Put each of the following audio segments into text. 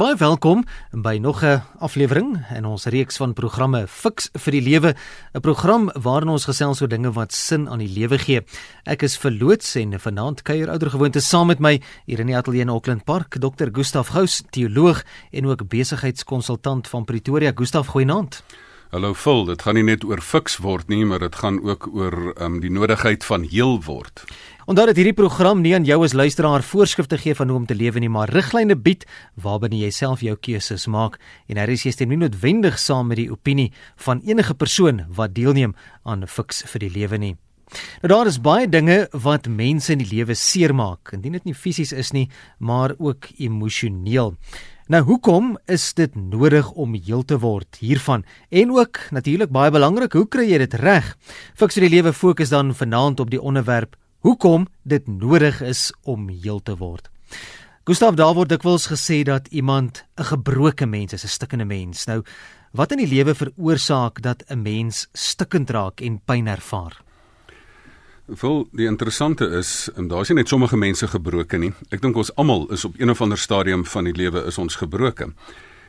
Baie welkom by nog 'n aflewering in ons reeks van programme Fix vir die Lewe, 'n program waarin ons gesels oor dinge wat sin aan die lewe gee. Ek is verloots en vanaand kuier oudergewoonte saam met my hier in die ateljee in Auckland Park, Dr. Gustaf Gous, teoloog en ook besigheidskonsultant van Pretoria. Gustaf, goeienaand. Hallo Phil, dit gaan nie net oor fiks word nie, maar dit gaan ook oor um, die nodigheid van heel word. Onthou dat hierdie program nie aan jou as luisteraar voorskrifte gee van hoe om te lewe nie, maar riglyne bied waarbinne jy self jou keuses maak en hier is jy stem nie noodwendig saam met die opinie van enige persoon wat deelneem aan fiks vir die lewe nie. Nou daar is baie dinge wat mense in die lewe seermaak, indien dit nie fisies is nie, maar ook emosioneel. Nou hoekom is dit nodig om heel te word hiervan? En ook natuurlik baie belangrik, hoe kry jy dit reg? Fiks vir die lewe fokus dan vanaand op die onderwerp hoekom dit nodig is om heel te word. Gustav daar word dikwels gesê dat iemand 'n gebroke mens is, 'n stikkende mens. Nou, wat in die lewe veroorsaak dat 'n mens stikkend raak en pyn ervaar? Wel, die interessante is, en daar's nie net sommige mense gebroken nie. Ek dink ons almal is op een of ander stadium van die lewe is ons gebroken.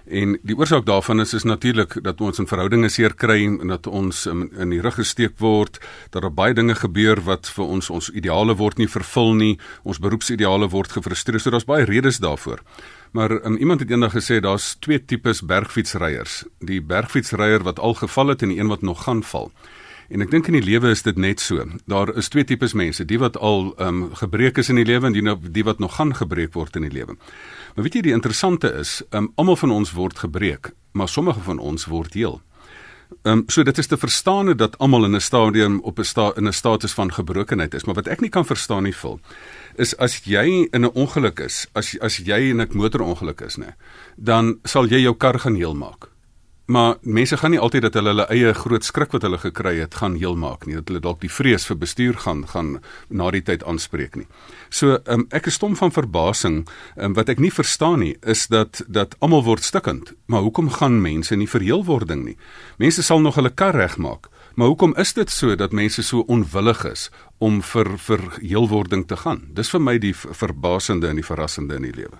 En die oorsaak daarvan is is natuurlik dat ons in verhoudinge seer kry en dat ons in, in die rug gesteek word, dat daar baie dinge gebeur wat vir ons ons ideale word nie vervul nie, ons beroepsideale word gefrustreer. So daar's baie redes daarvoor. Maar um, iemand het eendag gesê daar's twee tipes bergfietsryers. Die bergfietsryer wat al geval het en die een wat nog gaan val. En ek dink in die lewe is dit net so. Daar is twee tipes mense, die wat al ehm um, gebreek is in die lewe en die, nou, die wat nog gaan gebreek word in die lewe. Maar weet jy die interessante is, ehm um, almal van ons word gebreek, maar sommige van ons word heel. Ehm um, so dit is te verstaan dat almal in 'n stadium op 'n sta in 'n status van gebrokenheid is, maar wat ek nie kan verstaan nie vol is as jy in 'n ongeluk is, as as jy in 'n motorongeluk is, nê, dan sal jy jou kar gaan heel maak. Maar mense gaan nie altyd dat hulle hulle eie groot skrik wat hulle gekry het gaan heel maak nie. Dat hulle dalk die vrees vir bestuur gaan gaan na die tyd aanspreek nie. So um, ek is stom van verbasing. Um, wat ek nie verstaan nie is dat dat almal word stikkend. Maar hoekom gaan mense nie vir heelwording nie? Mense sal nog hulle kar regmaak. Maar hoekom is dit so dat mense so onwillig is om vir vir heelwording te gaan? Dis vir my die verbasende en die verrassende in die lewe.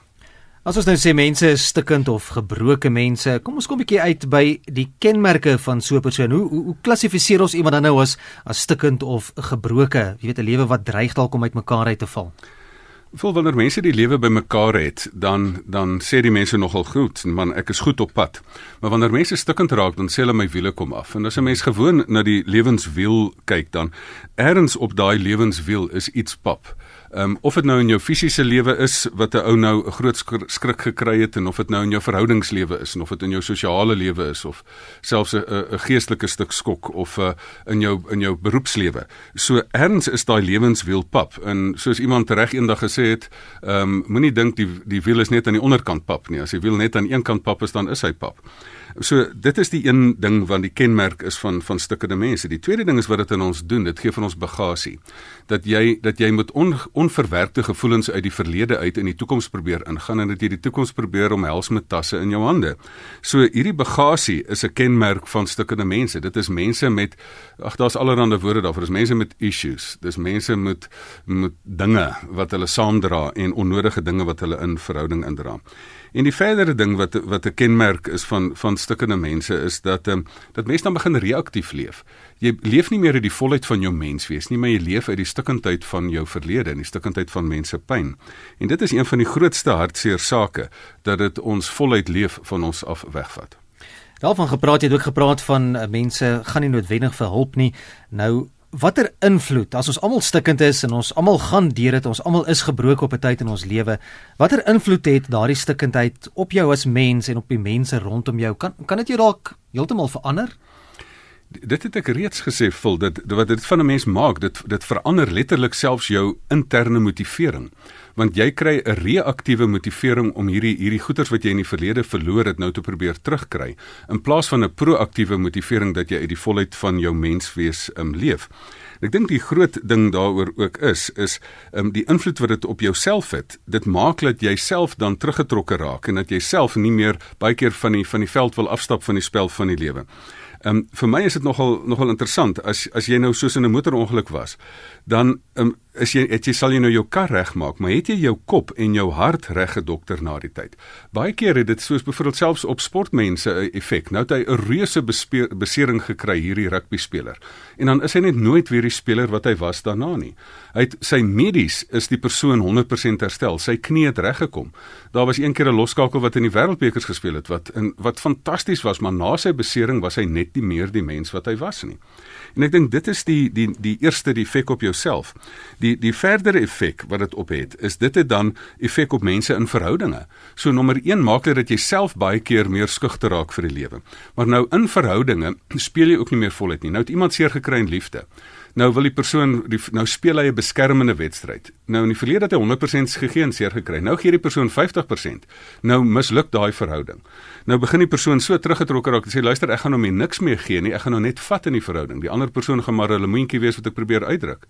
As ons nou sê mense is stikkend of gebroke mense, kom ons kom 'n bietjie uit by die kenmerke van so 'n persoon. Hoe hoe, hoe klassifiseer ons iemand dan nou as as stikkend of gebroke? Jy weet 'n lewe wat dreig dalk om uitmekaar uit te val. Vol wanneer mense die lewe bymekaar het, dan dan sê die mense nogal goed, man, ek is goed op pad. Maar wanneer mense stikkend raak, dan sê hulle my wiele kom af. En as 'n mens gewoon na die lewenswiel kyk, dan ergens op daai lewenswiel is iets pap. Ehm um, of dit nou in jou fisiese lewe is wat 'n ou nou 'n groot skrik gekry het en of dit nou in jou verhoudingslewe is en of dit in jou sosiale lewe is of selfs 'n 'n geestelike stuk skok of 'n uh, in jou in jou beroepslewe. So erns is daai lewenswiel pap en soos iemand reg eendag gesê het, ehm um, moenie dink die die wiel is net aan die onderkant pap nie. As die wiel net aan een kant pap is dan is hy pap. So dit is die een ding wat die kenmerk is van van stukkende mense. Die tweede ding is wat dit in ons doen, dit gee van ons bagasie. Dat jy dat jy met on, onverwerkte gevoelens uit die verlede uit in die toekoms probeer ingaan en dat jy die toekoms probeer omhels met tasse in jou hande. So hierdie bagasie is 'n kenmerk van stukkende mense. Dit is mense met ag daar's allerlei woorde daarvoor. Dis mense met issues. Dis mense met met dinge wat hulle saamdra en onnodige dinge wat hulle in verhouding indra. En die verdere ding wat wat 'n kenmerk is van van stukkende mense is dat ehm um, dat mense dan begin reaktief leef. Jy leef nie meer uit die volheid van jou menswees nie, maar jy leef uit die stukkendheid van jou verlede en die stukkendheid van mense pyn. En dit is een van die grootste hartseer sake dat dit ons voluit leef van ons af wegvat. Daarvan gepraat jy het ook gepraat van uh, mense gaan nie noodwendig vir hulp nie. Nou watter invloed as ons almal stikkend is en ons almal gaan deur dit ons almal is gebroken op 'n tyd in ons lewe watter invloed het daardie stikkendheid op jou as mens en op die mense rondom jou? Kan kan dit jou dalk heeltemal verander? Dit het ek reeds gesê vul dit wat dit van 'n mens maak dit dit verander letterlik selfs jou interne motivering want jy kry 'n reaktiewe motivering om hierdie hierdie goeders wat jy in die verlede verloor het nou te probeer terugkry in plaas van 'n proaktiewe motivering dat jy uit die volheid van jou menswees um, leef. Ek dink die groot ding daaroor ook is is um, die invloed wat dit op jouself het. Dit maak dat jy self dan teruggetrokke raak en dat jy self nie meer baie keer van die van die veld wil afstap van die spel van die lewe. Ehm um, vir my is dit nogal nogal interessant as as jy nou soos in 'n motorongeluk was, dan ehm um, is jy het jy sal jy nou jou kar regmaak, maar het jy jou kop en jou hart reg gedokter na die tyd. Baie keer het dit soos byvoorbeeld selfs op sportmense 'n effek. Nou het hy 'n reuse besering gekry hierdie rugby speler. En dan is hy net nooit weer die speler wat hy was daarna nie. Hy het sy medies is die persoon 100% herstel. Sy knie het reggekom. Daar was een keer 'n loskakel wat in die wêreldbekers gespeel het wat in wat fantasties was, maar na sy besering was hy net nie meer die mens wat hy was nie. En ek dink dit is die die die eerste die effek op jouself. Die die verdere effek wat dit op het, is dit het dan effek op mense in verhoudinge. So nommer 1 maak dit dat jy self baie keer meer skugter raak vir die lewe. Maar nou in verhoudinge speel jy ook nie meer voluit nie. Nou het iemand seer gekry in liefde. Nou wil die persoon die, nou speel hy 'n beskermende wedstryd. Nou in die verlede het hy 100% gegee en seer gekry. Nou gee die persoon 50%. Nou misluk daai verhouding. Nou begin die persoon so teruggetrokke raak en sê luister, ek gaan hom niks meer gee nie. Ek gaan hom net vat in die verhouding. Die ander persoon gaan maar 'n lemoentjie wees wat ek probeer uitdruk.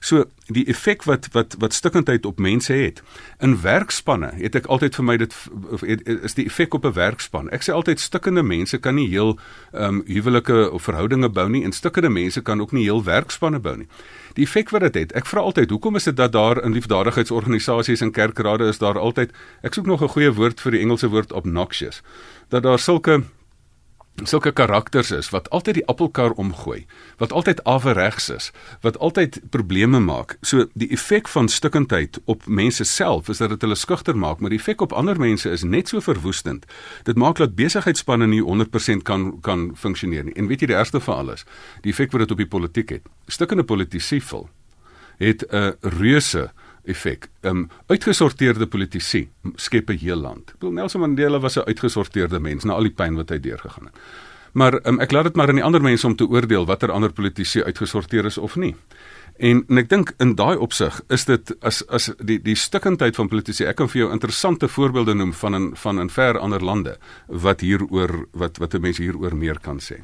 So die effek wat wat wat stikkindheid op mense het. In werkspanne het ek altyd vir my dit is die effek op 'n werkspan. Ek sê altyd stikkende mense kan nie heel ehm um, huwelike of verhoudinge bou nie en stikkende mense kan ook nie heel werkspanne bou nie. Die effek wat dit het, het. Ek vra altyd, hoekom is dit dat daar in liefdadigheidsorganisasies en kerkrade is daar altyd ek soek nog 'n goeie woord vir die Engelse woord obnoxious dat daar sulke sulke karakters is wat altyd die appelkar omgooi, wat altyd averegs is, wat altyd probleme maak. So die effek van stikkindheid op mense self is dat dit hulle skugter maak, maar die effek op ander mense is net so verwoestend. Dit maak dat besigheidsspanne nie 100% kan kan funksioneer nie. En weet jy die ergste van alles, die effek wat dit op die politiek het. Stikkende politici vol het 'n reuse effek. Ehm um, uitgesorteerde politici skep 'n heel land. Ek bedoel Nelson Mandela was 'n uitgesorteerde mens na al die pyn wat hy deurgegaan het. Maar um, ek laat dit maar aan die ander mense om te oordeel watter ander politici uitgesorteer is of nie. En en ek dink in daai opsig is dit as as die die stikkindheid van politici. Ek kan vir jou interessante voorbeelde noem van in van in ver ander lande wat hieroor wat wat mense hieroor meer kan sê.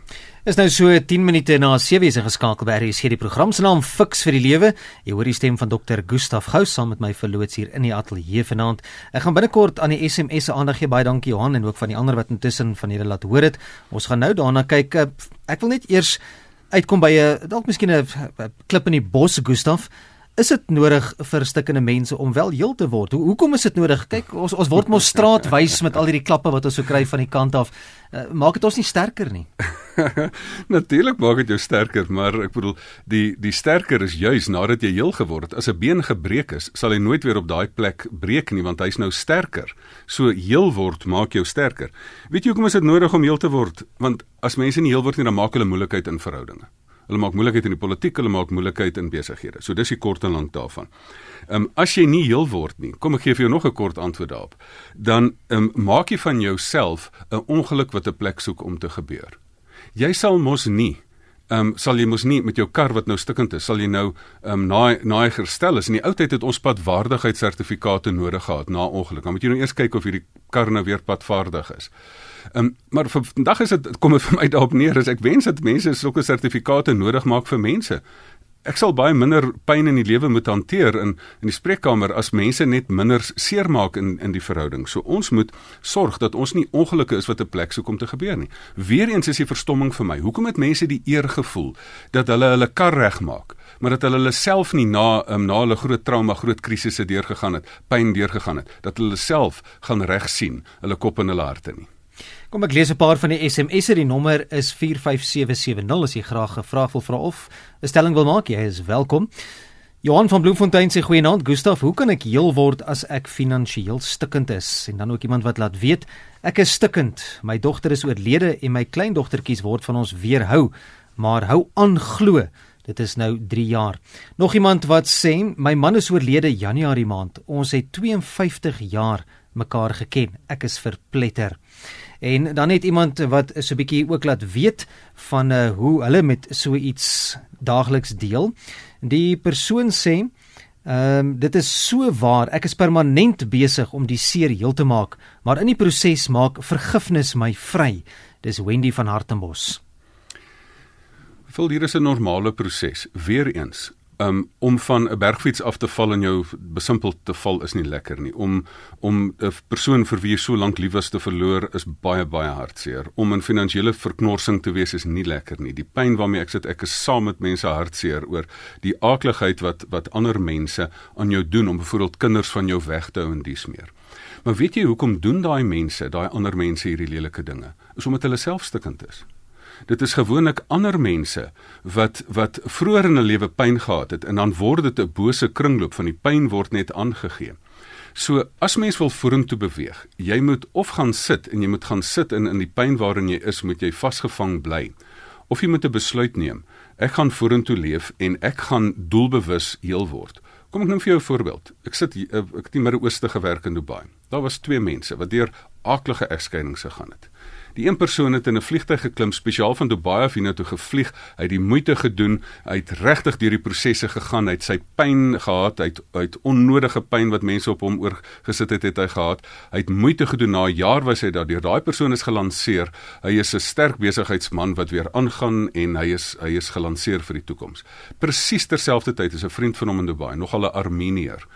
Is nou so 10 minute na 7:00 is geskakel by RSG die program se naam Fix vir die Lewe. Jy hoor die stem van Dr. Gustaf Gous saam met my verloots hier in die ateljee vanaand. Ek gaan binnekort aan die SMS se aandag gee. Baie dankie Johan en ook van die ander wat intussen van julle laat hoor dit. Ons gaan nou daarna kyk. Ek wil net eers uitkom by 'n dalk miskien 'n klip in die bos Gustaf is dit nodig vir stikkende mense om wel heel te word? Ho hoekom is dit nodig? Kyk, ons ons word mos straatwys met al hierdie klappe wat ons so kry van die kant af. Uh, maak dit ons nie sterker nie. Natuurlik maak dit jou sterker, maar ek bedoel die die sterker is juis nadat jy heel geword het. As 'n been gebreek is, sal hy nooit weer op daai plek breek nie want hy's nou sterker. So heel word maak jou sterker. Weet jy hoekom is dit nodig om heel te word? Want as mense nie heel word nie, dan maak hulle moeilikheid in verhoudinge. Hulle maak moeilikheid in die politiek, hulle maak moeilikheid in besighede. So dis die kort en lank daarvan. Ehm um, as jy nie heel word nie, kom ek gee vir jou nog 'n kort antwoord daarop. Dan ehm um, maak jy van jouself 'n ongeluk wat 'n plek soek om te gebeur. Jy sal mos nie ehm um, sal jy mos nie met jou kar wat nou stikkend is, sal jy nou ehm um, naai naai herstel is. In die ou tyd het ons padwaardigheidssertifikate nodig gehad na ongeluk. Dan moet jy nou eers kyk of hierdie kar nou weer padvaardig is. Ehm um, maar vandag is dit kom dit vir my daarop neer as ek wens dat mense sulke sertifikate nodig maak vir mense. Ek sal baie minder pyn in die lewe moet hanteer in in die spreekkamer as mense net minder seermaak in in die verhouding. So ons moet sorg dat ons nie ongelukke is wat 'n plek sou kom te gebeur nie. Weereens is die verstomming vir my. Hoekom het mense die eer gevoel dat hulle hulle kar regmaak, maar dat hulle hulle self nie na um, na hulle groot trauma, groot krisisse deurgegaan het, pyn deurgegaan het, dat hulle self gaan reg sien, hulle kop en hulle harte nie. Kom ek lees 'n paar van die SMS'e. Die nommer is 45770 as jy graag 'n vraag wil vra of 'n stelling wil maak. Jy is welkom. Johan van Bloemfontein sê goeienaand. Gustaf, hoe kan ek heel word as ek finansiëel stikkend is? En dan ook iemand wat laat weet ek is stikkend. My dogter is oorlede en my kleindogtertjies word van ons weerhou, maar hou aan glo. Dit is nou 3 jaar. Nog iemand wat sê my man is oorlede Januarie maand. Ons het 52 jaar mekaar geken. Ek is verpletter. En dan het iemand wat so 'n bietjie ook laat weet van uh, hoe hulle met so iets daagliks deel. Die persoon sê Ehm um, dit is so waar. Ek is permanent besig om die seer heel te maak, maar in die proses maak vergifnis my vry. Dis Wendy van Hartenbos. Vul hier is 'n normale proses. Weereens, Um om van 'n bergfiets af te val en jou besimpel te val is nie lekker nie. Om om 'n persoon vir wie jy so lank lief was te verloor is baie baie hartseer. Om in finansiële verknorsing te wees is nie lekker nie. Die pyn waarmee ek sit, ek is saam met mense hartseer oor die aakligheid wat wat ander mense aan jou doen om byvoorbeeld kinders van jou weg te hou en dies meer. Maar weet jy hoekom doen daai mense, daai ander mense hierdie lelike dinge? Is omdat hulle selfstikkend is. Dit is gewoonlik ander mense wat wat vroeër in 'n lewe pyn gehad het en dan word dit 'n bose kringloop van die pyn word net aangegee. So as mens wil vorentoe beweeg, jy moet of gaan sit en jy moet gaan sit in in die pyn waarin jy is, moet jy vasgevang bly. Of jy moet 'n besluit neem. Ek gaan vorentoe leef en ek gaan doelbewus heel word. Kom ek neem vir jou 'n voorbeeld. Ek sit ek het in die Midde-Ooste gewerk in Dubai. Daar was twee mense wat deur aaklige egskeidings gegaan het. Die een persoon het in 'n vliegtuig geklim spesiaal van Dubai af hiernatoe gevlieg. Hy het die moeite gedoen, hy het regtig deur die prosesse gegaan. Hy het sy pyn gehad, hy het uit onnodige pyn wat mense op hom oorgesit het, het hy gehad. Hy het moeite gedoen. Na 'n jaar was hy daar. Daai persoon is gelanseer. Hy is 'n sterk besigheidsman wat weer aangaan en hy is hy is gelanseer vir die toekoms. Presies terselfdertyd is 'n vriend van hom in Dubai, nogal 'n Armenier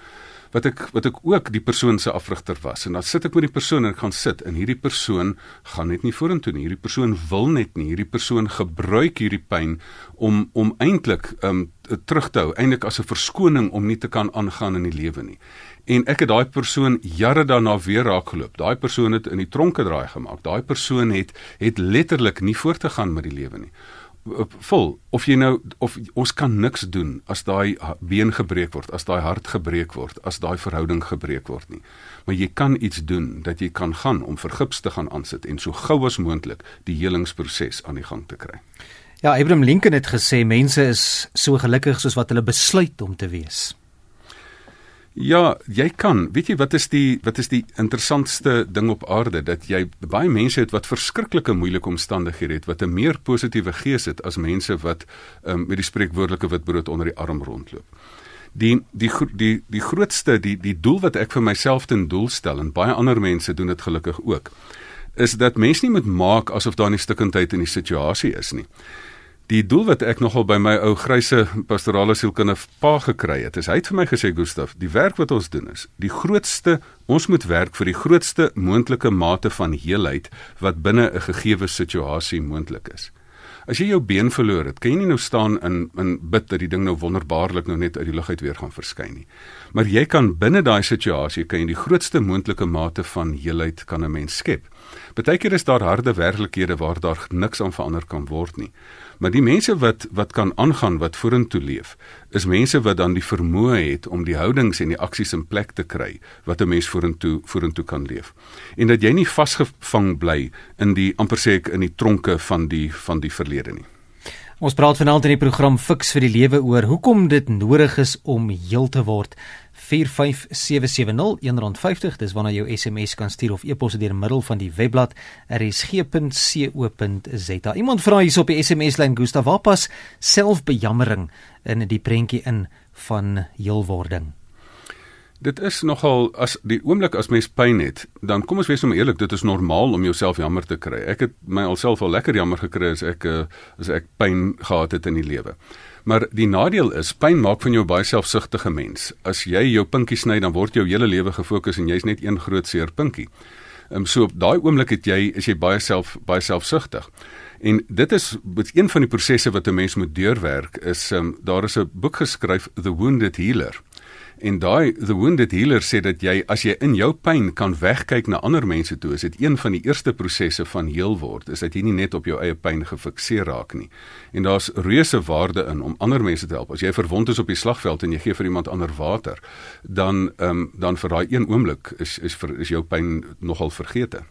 wat ek wat ek ook die persoon se afrigter was. En dan sit ek met die persoon en ek gaan sit en hierdie persoon gaan net nie vorentoe nie. Hierdie persoon wil net nie. Hierdie persoon gebruik hierdie pyn om om eintlik um terug te hou eintlik as 'n verskoning om nie te kan aangaan in die lewe nie. En ek het daai persoon jare daarna weer raakgeloop. Daai persoon het in die tronke draai gemaak. Daai persoon het het letterlik nie voortgegaan met die lewe nie vol of jy nou of ons kan niks doen as daai been gebreek word, as daai hart gebreek word, as daai verhouding gebreek word nie. Maar jy kan iets doen dat jy kan gaan om vergips te gaan aansit en so gou as moontlik die helingsproses aan die gang te kry. Ja, Abraham Lincoln het gesê mense is so gelukkig soos wat hulle besluit om te wees. Ja, jy kan. Weet jy wat is die wat is die interessantste ding op aarde dat jy baie mense het wat verskriklike moeilike omstandighede het wat 'n meer positiewe gees het as mense wat um, met die spreekwoordelike witbrood onder die arm rondloop. Die die die die grootste die die doel wat ek vir myself ten doel stel en baie ander mense doen dit gelukkig ook is dat mense nie moet maak asof daar nie stikkindheid in die situasie is nie. Die doel wat ek nogal by my ou gryse pastorale sielkundige pa gekry het, is hy het vir my gesê Gustaf, die werk wat ons doen is, die grootste ons moet werk vir die grootste moontlike mate van heelheid wat binne 'n gegeewe situasie moontlik is. As jy jou been verloor het, kan jy nie nou staan in in bid dat die ding nou wonderbaarlik nou net uit die lug uit weer gaan verskyn nie. Maar jy kan binne daai situasie kan jy die grootste moontlike mate van heelheid kan 'n mens skep. Partykeer is daar harde werklikhede waar daar niks aan verander kan word nie. Maar die mense wat wat kan aangaan, wat vorentoe leef, is mense wat dan die vermoë het om die houdings en die aksies in plek te kry wat 'n mens vorentoe vorentoe kan leef. En dat jy nie vasgevang bly in die amper sê ek in die tronke van die van die verlede nie. Ons praat vanaand in die program Fix vir die lewe oor hoekom dit nodig is om heel te word. 45770 R1.50 dis wanneer jou SMS kan stuur of e-pos deur middel van die webblad rsg.co.za. Iemand vra hier op die SMS lyn Gustav, waar pas selfbejammering in die prentjie in van heelwording? Dit is nogal as die oomblik as mens pyn het, dan kom ons wees nou eerlik, dit is normaal om jouself jammer te kry. Ek het my alself al lekker jammer gekry as ek eh, as ek pyn gehad het in die lewe. Maar die nadeel is pyn maak van jou baie selfsugtige mens. As jy jou pinkie sny, dan word jou hele lewe gefokus en jy's net een groot seer pinkie. Ehm um, so op daai oomblik het jy is jy baie self baie selfsugtig. En dit is met een van die prosesse wat 'n mens moet deurwerk is ehm um, daar is 'n boek geskryf The Wounded Healer. En daai the wounded healer sê dat jy as jy in jou pyn kan wegkyk na ander mense toe, is dit een van die eerste prosesse van heel word, is dat jy nie net op jou eie pyn gefikseer raak nie. En daar's reuse waarde in om ander mense te help. As jy verwond is op die slagveld en jy gee vir iemand ander water, dan ehm um, dan vir daai een oomblik is is vir is jou pyn nogal vergete.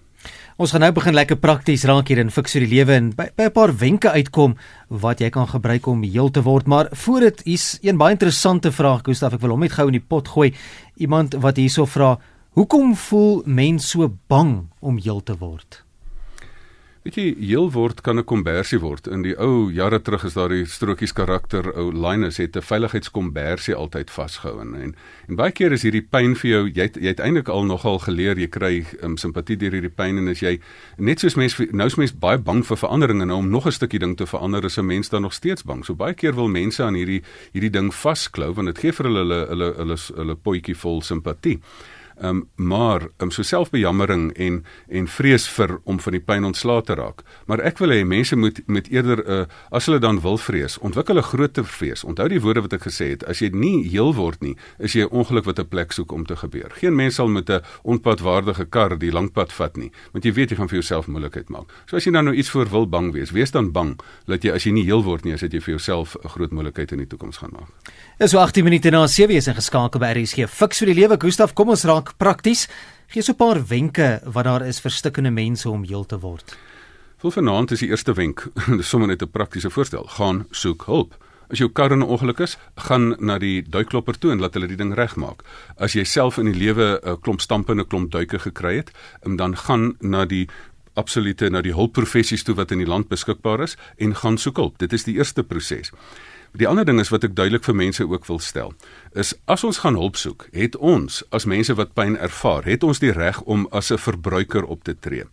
Ons gaan nou begin lekker prakties raak hier in vir die lewe en by, by 'n paar wenke uitkom wat jy kan gebruik om heel te word. Maar voor dit is een baie interessante vraag, Gustaf, ek wil hom net gou in die pot gooi. Iemand wat hierso vra, hoekom voel mense so bang om heel te word? Weet jy, heel word kan 'n kombersie word. In die ou jare terug is daar die strokies karakter ou Linus het 'n veiligheidskombersie altyd vasgehou en en baie keer is hierdie pyn vir jou, jy het, jy het eintlik al nogal geleer jy kry um, simpatie deur hierdie pyn en as jy net soos mense nou is mense baie bang vir veranderinge nou om nog 'n stukkie ding te verander is 'n mens dan nog steeds bang. So baie keer wil mense aan hierdie hierdie ding vasklou want dit gee vir hulle hulle hulle hulle, hulle potjie vol simpatie. Um, maar um, so selfbejammering en en vrees vir om van die pyn ontslae te raak. Maar ek wil hê mense moet met eerder uh, as hulle dan wil vrees, ontwikkel 'n groter vrees. Onthou die woorde wat ek gesê het, as jy nie heel word nie, is jy 'n ongeluk wat 'n plek soek om te gebeur. Geen mens sal met 'n onpadwaardige kar die lang pad vat nie, want jy weet jy gaan vir jouself moeilikheid maak. So as jy dan nou iets voor wil bang wees, wees dan bang dat jy as jy nie heel word nie, as dit jy vir jouself 'n groot moeilikheid in die toekoms gaan maak. Is so 18 minute na 7:00 is ingeskakel by RSG. Fiks vir die lewe, Gustaf, kom ons raak prakties. Gee so 'n paar wenke wat daar is vir stikkende mense om heel te word. Vol vanaand is die eerste wenk, dis sommer net 'n praktiese voorstel, gaan soek hulp. As jou kar in 'n ongeluk is, gaan na die duikklopper toe en laat hulle die ding regmaak. As jy self in die lewe 'n klomp stampe en 'n klomp duike gekry het, dan gaan na die absolute na die hulpprofessies toe wat in die land beskikbaar is en gaan soek hulp. Dit is die eerste proses. Die ander ding is wat ek duidelik vir mense ook wil stel, is as ons gaan hulp soek, het ons as mense wat pyn ervaar, het ons die reg om as 'n verbruiker op te tree.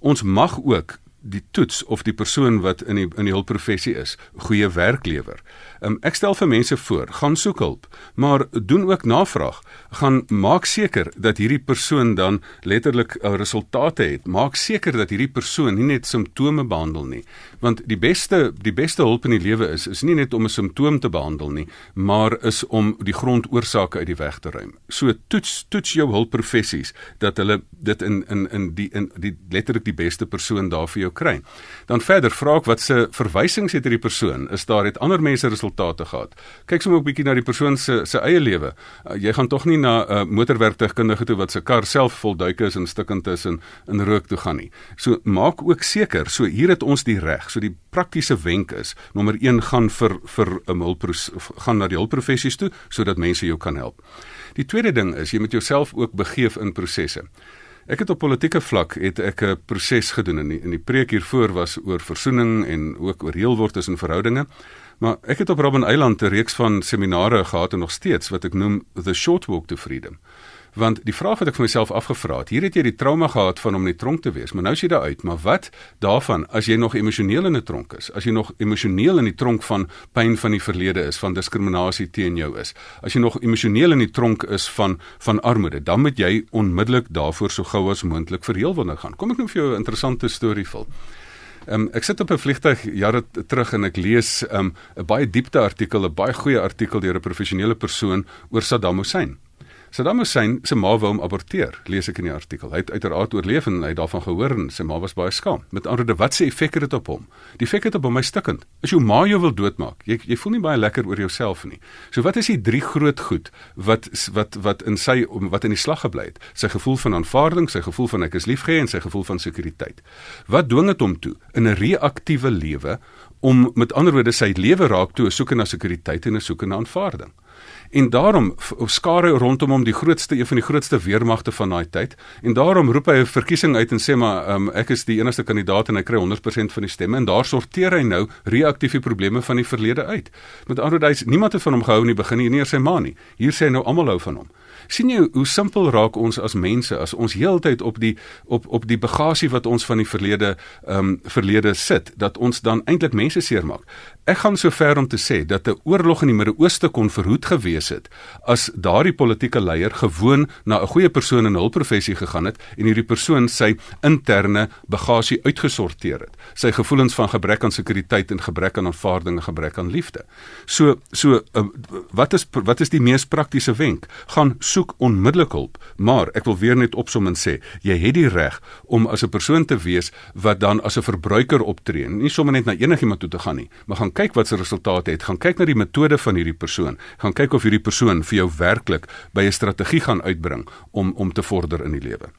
Ons mag ook die toets of die persoon wat in die in die hulpprofessie is, goeie werk lewer. Um, ek stel vir mense voor, gaan soek hulp, maar doen ook navraag. Gaan maak seker dat hierdie persoon dan letterlik uh, resultate het. Maak seker dat hierdie persoon nie net simptome behandel nie, want die beste die beste hulp in die lewe is is nie net om 'n simptoom te behandel nie, maar is om die grondoorsake uit die weg te ruim. So toets toets jou hulpprofessies dat hulle dit in in in die in die letterlik die beste persoon daar vir jou kry. Dan verder vra ek wat se verwysings het hierdie persoon? Is daar het ander mense resultate gehad? Kyk sommer 'n bietjie na die persoon se se eie lewe. Uh, jy gaan tog nie na 'n uh, motorwerktuigkundige toe wat se kar self vol duike is en stukkend is en in rook toe gaan nie. So maak ook seker, so hier het ons die reg. So die praktiese wenk is, nommer 1 gaan vir vir 'n hulp gaan na die hulpprofessies toe sodat mense jou kan help. Die tweede ding is jy moet jouself ook begeef in prosesse. Ek het op politieke vlak het ek 'n proses gedoen in die, in die preek hiervoor was oor versoening en ook oor heelword tussen verhoudinge. Maar ek het op Robben Eiland 'n reeks van seminare gehad en nog steeds wat ek noem the short walk to freedom. Want die vraag wat ek vir myself afgevra het, hier het jy die trauma gehad van om in die tronk te wees, maar nou is jy daar uit, maar wat daarvan as jy nog emosioneel in 'n tronk is? As jy nog emosioneel in die tronk van pyn van die verlede is, van diskriminasie teen jou is. As jy nog emosioneel in die tronk is van van armoede, dan moet jy onmiddellik daarvoor so gou as moontlik verheel wonder gaan. Kom ek nou vir jou 'n interessante storie vul. Um, ek sit op 'n vliegtuig jare terug en ek lees 'n um, baie diepte artikel, 'n baie goeie artikel deur 'n professionele persoon oor Saddam Hussein. Saddam Hussein se ma wou hom aborteer, lees ek in die artikel. Hy het uiteraard oorleef en hy het daarvan gehoor en sy ma was baie skaam. Met ander woorde, wat sê effek het dit op hom? Die effek het op hom my stikkend. As jou ma jou wil doodmaak, jy jy voel nie baie lekker oor jouself nie. So wat is die drie groot goed wat wat wat in sy wat in die slag gebly het? Sy gevoel van aanvaarding, sy gevoel van ek is liefgehad en sy gevoel van sekuriteit. Wat dwing dit hom toe in 'n reaktiewe lewe om met ander woorde sy lewe raak toe 'n soeke na sekuriteit en 'n soeke na aanvaarding? En daarom skare rondom hom die grootste een van die grootste weermagte van daai tyd. En daarom roep hy 'n verkiesing uit en sê maar um, ek is die enigste kandidaat en hy kry 100% van die stemme en daar sorteer hy nou reaktiewe probleme van die verlede uit. Met ander woorde, niemand het van hom gehou in die begin nie, nie sy ma nie. Hier sê hy nou almal hou van hom sien jy hoe simpel raak ons as mense as ons heeltyd op die op op die bagasie wat ons van die verlede ehm um, verlede sit dat ons dan eintlik mense seermaak. Ek gaan so ver om te sê dat 'n oorlog in die Midde-Ooste kon verhoed gewees het as daardie politieke leier gewoon na 'n goeie persoon in hul professie gegaan het en hierdie persoon sy interne bagasie uitgesorteer het. Sy gevoelens van gebrek aan sekuriteit en gebrek aan aanvaarding en gebrek aan liefde. So so uh, wat is wat is die mees praktiese wenk? Gaan soek onmiddellik hulp, maar ek wil weer net opsom en sê, jy het die reg om as 'n persoon te wees wat dan as 'n verbruiker optree, nie sommer net na enigiemand toe te gaan nie, maar gaan kyk wat se resultate het, gaan kyk na die metode van hierdie persoon, gaan kyk of hierdie persoon vir jou werklik by 'n strategie gaan uitbring om om te vorder in die lewe.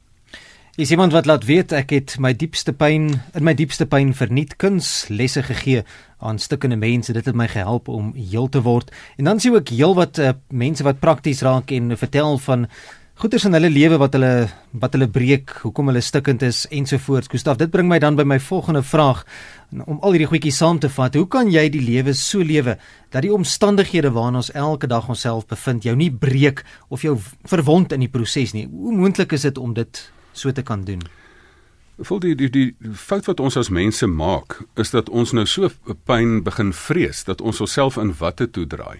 Is iemand wat laat weet ek het my diepste pyn in my diepste pyn verniet kuns lesse gegee aan stukkende mense. Dit het my gehelp om heel te word. En dan sien ek heel wat uh, mense wat prakties raak en vertel van goeders in hulle lewe wat hulle wat hulle breek, hoekom hulle stikkend is ensovoorts. Gustaf, dit bring my dan by my volgende vraag om al hierdie goedjies saam te vat. Hoe kan jy die lewe so lewe dat die omstandighede waarin ons elke dag onsself bevind jou nie breek of jou verwond in die proses nie? Hoe moontlik is dit om dit so te kan doen? Voel die die die fout wat ons as mense maak is dat ons nou so pyn begin vrees dat ons osself in watte toedraai.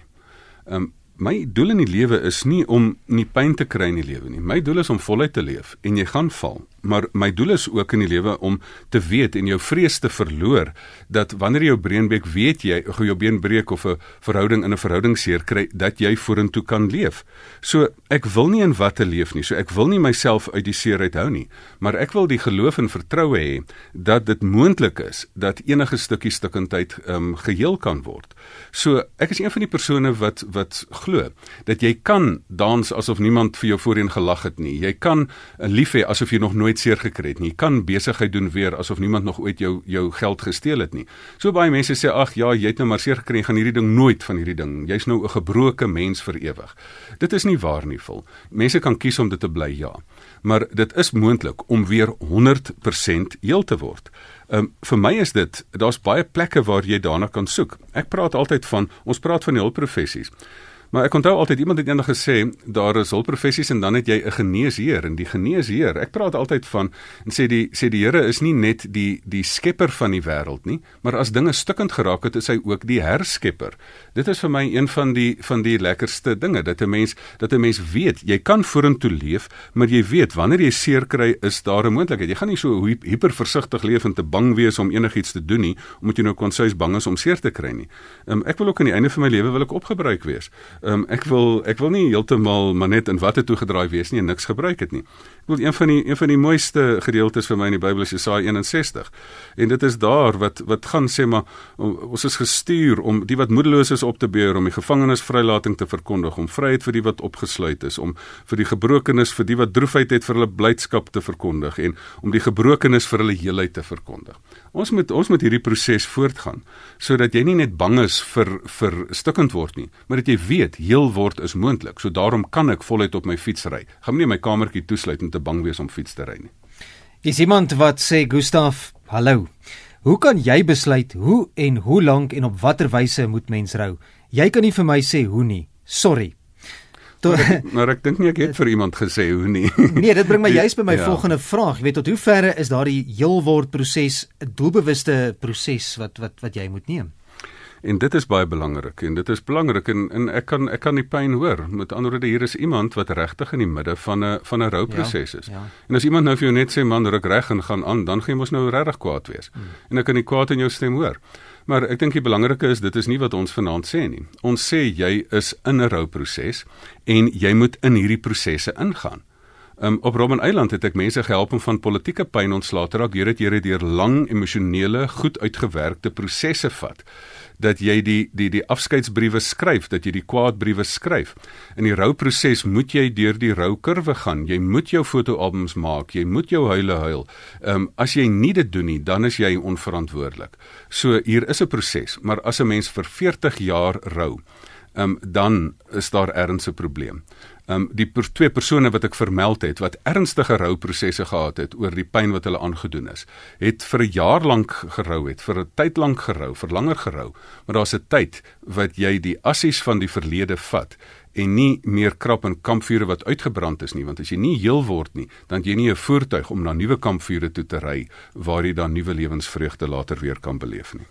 Ehm um, my doel in die lewe is nie om nie pyn te kry in die lewe nie. My doel is om voluit te leef en jy gaan val maar my doel is ook in die lewe om te weet en jou vrees te verloor dat wanneer jy jou been breek, weet jy of jou been breek of 'n verhouding in 'n verhouding seer kry, dat jy vorentoe kan leef. So ek wil nie in watte leef nie. So ek wil nie myself uit die seer uithou nie, maar ek wil die geloof en vertroue hê dat dit moontlik is dat enige stukkie stukkendheid ehm um, geheel kan word. So ek is een van die persone wat wat glo dat jy kan dans asof niemand vir jou voorheen gelag het nie. Jy kan lief hê asof jy nog nooit nooit seer gekry het nie. Jy kan besigheid doen weer asof niemand nog ooit jou jou geld gesteel het nie. So baie mense sê ag ja, jy het nou maar seer gekry, gaan hierdie ding nooit van hierdie ding. Jy's nou 'n gebroke mens vir ewig. Dit is nie waar nie, vol. Mense kan kies om dit te bly, ja. Maar dit is moontlik om weer 100% heel te word. Ehm um, vir my is dit daar's baie plekke waar jy daarna kan soek. Ek praat altyd van ons praat van die hulpprofessies. Maar ek onthou altyd iemand het eendag gesê daar is hulpprofessies en dan het jy 'n geneesheer en die geneesheer. Ek praat altyd van en sê die sê die Here is nie net die die skepper van die wêreld nie, maar as dinge stukkend geraak het, is hy ook die herskepper. Dit is vir my een van die van die lekkerste dinge dat 'n mens dat 'n mens weet jy kan vorentoe leef, maar jy weet wanneer jy seer kry, is daar 'n moontlikheid. Jy gaan nie so hiperversigtig leef en te bang wees om enigiets te doen nie, omdat jy nou konsuis bang is om seer te kry nie. Um, ek wil ook aan die einde van my lewe wil ek opgebruik wees. Um, ek wil ek wil nie heeltemal maar net in watte toe gedraai wees nie en niks gebruik het nie. Ek wil een van die een van die mooiste gedeeltes vir my in die Bybel is Jesaja 61. En dit is daar wat wat gaan sê maar ons is gestuur om die wat moedeloos is op te beur, om die gevangenes vrylating te verkondig, om vryheid vir die wat opgesluit is, om vir die gebrokenes vir die wat droefheid het vir hulle blydskap te verkondig en om die gebrokenes vir hulle heelheid te verkondig. Ons moet ons moet hierdie proses voortgaan sodat jy nie net bang is vir vir stukkend word nie, maar dat jy weet heel word is moontlik. So daarom kan ek voluit op my fiets ry. Gaan nie my kamertjie toesluit en te bang wees om fiets te ry nie. Is iemand wat sê Gustaf, hallo. Hoe kan jy besluit hoe en hoe lank en op watter wyse moet mens rou? Jy kan nie vir my sê hoe nie. Sorry. Maar ek, maar ek dink nie ek het vir iemand gesê hoe nie. Nee, dit bring my juist by my ja. volgende vraag. Jy weet tot hoe ver is daardie heelword proses 'n doelbewuste proses wat wat wat jy moet neem? En dit is baie belangrik en dit is belangrik en en ek kan ek kan die pyn hoor. Met ander woorde hier is iemand wat regtig in die midde van 'n van 'n rouproses ja, is. Ja, ja. En as iemand nou vir jou net sê man, ruk reg en gaan aan, dan gaan jy mos nou regtig kwaad wees. Hmm. En ek kan die kwaad in jou stem hoor. Maar ek dink die belangrike is dit is nie wat ons vanaand sê nie. Ons sê jy is in 'n rouproses en jy moet in hierdie prosesse ingaan. Um, op Robben Eiland het ek mense gehelp om van politieke pyn ontslae te raak. Hier het jy deur lang emosionele, goed uitgewerkte prosesse vat dat jy die die die afskeidsbriewe skryf, dat jy die kwaadbriewe skryf. In die rouproses moet jy deur die roukurwe gaan. Jy moet jou fotoalbums maak, jy moet jou huile huil. Ehm um, as jy nie dit doen nie, dan is jy onverantwoordelik. So hier is 'n proses, maar as 'n mens vir 40 jaar rou, um, dan is daar erns 'n probleem. Um, die per, twee persone wat ek vermeld het wat ernstige rouprosesse gehad het oor die pyn wat hulle aangedoen is, het vir 'n jaar lank gerou het, vir 'n tyd lank gerou, vir langer gerou, maar daar's 'n tyd wat jy die assies van die verlede vat en nie meer krap in kampvure wat uitgebrand is nie want as jy nie heel word nie dan jy nie 'n voertuig om na nuwe kampvure toe te ry waar jy dan nuwe lewensvreugde later weer kan beleef nie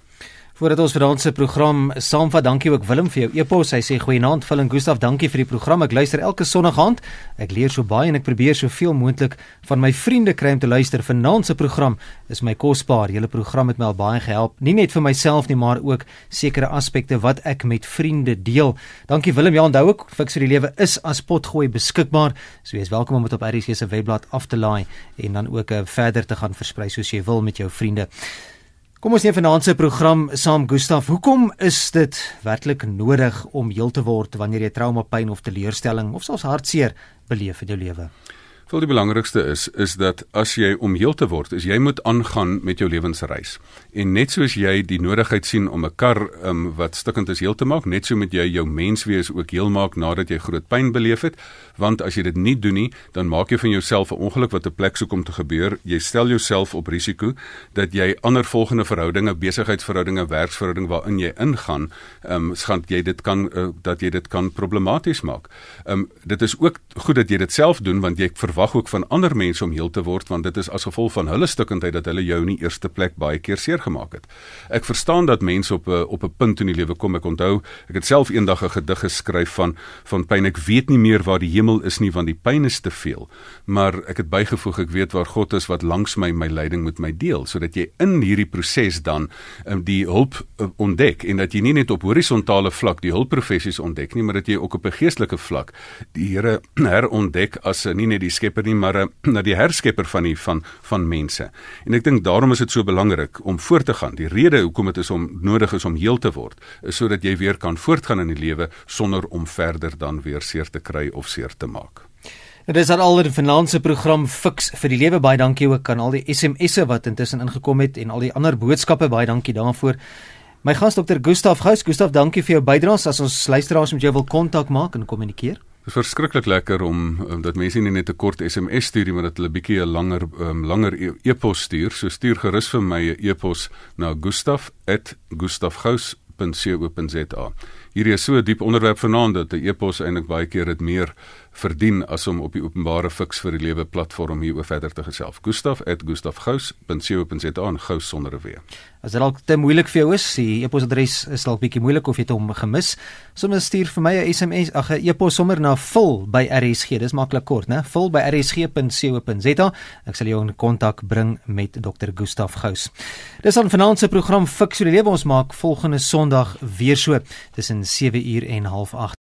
Voordat ons vanaand se program saamvat, dankie ook Willem vir jou e-pos. Hy sê goeienaand, Phil en Gustaf, dankie vir die program. Ek luister elke Sondagoggend. Ek leer so baie en ek probeer soveel moontlik van my vriende kry om te luister. Vanaand se program is my kosbaar. Julle program het my al baie gehelp, nie net vir myself nie, maar ook sekere aspekte wat ek met vriende deel. Dankie Willem. Ja, onthou ook, Fix vir die lewe is as potgooi beskikbaar. So jy is welkom om dit op RC se webblad af te laai en dan ook uh, verder te gaan versprei soos jy wil met jou vriende. Kom ons neem vanaand se program saam Gustaf. Hoekom is dit werklik nodig om heel te word wanneer jy trauma, pyn of teleurstelling of selfs hartseer beleef in jou lewe? Wel die belangrikste is is dat as jy om heel te word, is jy moet aangaan met jou lewensreis. En net soos jy die nodigheid sien om 'n kar um, wat stukkend is heel te maak, net so moet jy jou menswees ook heel maak nadat jy groot pyn beleef het, want as jy dit nie doen nie, dan maak jy van jouself 'n ongeluk wat 'n plek soek om te gebeur. Jy stel jouself op risiko dat jy ander volgende verhoudinge, besigheidsverhoudinge, werksverhouding waarin jy ingaan, ehm um, gaan jy dit kan uh, dat jy dit kan problematies maak. Ehm um, dit is ook goed dat jy dit self doen want jy verwag ook van ander mense om heel te word want dit is as gevolg van hulle stukkendheid dat hulle jou in die eerste plek baie keer seer gemaak het. Ek verstaan dat mense op 'n op 'n punt in die lewe kom. Ek onthou, ek het self eendag 'n gedig geskryf van van pyn. Ek weet nie meer waar die hemel is nie want die pyn is te veel. Maar ek het bygevoeg ek weet waar God is wat langs my my lyding met my deel sodat jy in hierdie proses dan um, die hulp uh, ontdek en dat jy nie net op horisontale vlak die hulpprofessies ontdek nie, maar dat jy ook op 'n geestelike vlak die Here herontdek as uh, nie net die skepper nie, maar uh, na die herskepper van die van van mense. En ek dink daarom is dit so belangrik om voort te gaan. Die rede hoekom dit is om nodig is om heel te word, is sodat jy weer kan voortgaan in die lewe sonder om verder dan weer seer te kry of seer te maak. Dit is al die finansiële program Fix vir die lewe baie dankie ook aan al die SMS'e wat intussen ingekom het en al die ander boodskappe baie dankie daarvoor. My gas dokter Gustaf Gous, Gustaf, dankie vir jou bydraes. As ons luisteraars met jou wil kontak maak en kommunikeer. Dit is verskriklik lekker om um, dat mense nie net 'n kort SMS stuur nie, maar dat hulle bietjie 'n langer um, langer e-, e-pos stuur. So stuur gerus vir my 'n e-pos na gustaf@gustafgous.co.za. Hierdie is so 'n diep onderwerp vanaand dat 'n e-pos eintlik baie keer dit meer verdien as om op die openbare fiks vir die lewe platform hieroor verder te gesels. Gustaf@gustafgous.co.za en gous sonder 'n w. As dit dalk te moeilik vir jou is, die e-posadres is dalk bietjie moeilik of jy het hom gemis, sommer stuur vir my 'n SMS, ag 'n e-pos sommer na vul by RSG. Dis maklik kort, né? Vul by rsg.co.za. Ek sal jou in kontak bring met Dr. Gustaf Gous. Dis aan vanaand se program Fiks vir die lewe ons maak volgende Sondag weer so tussen 7 uur en 08:30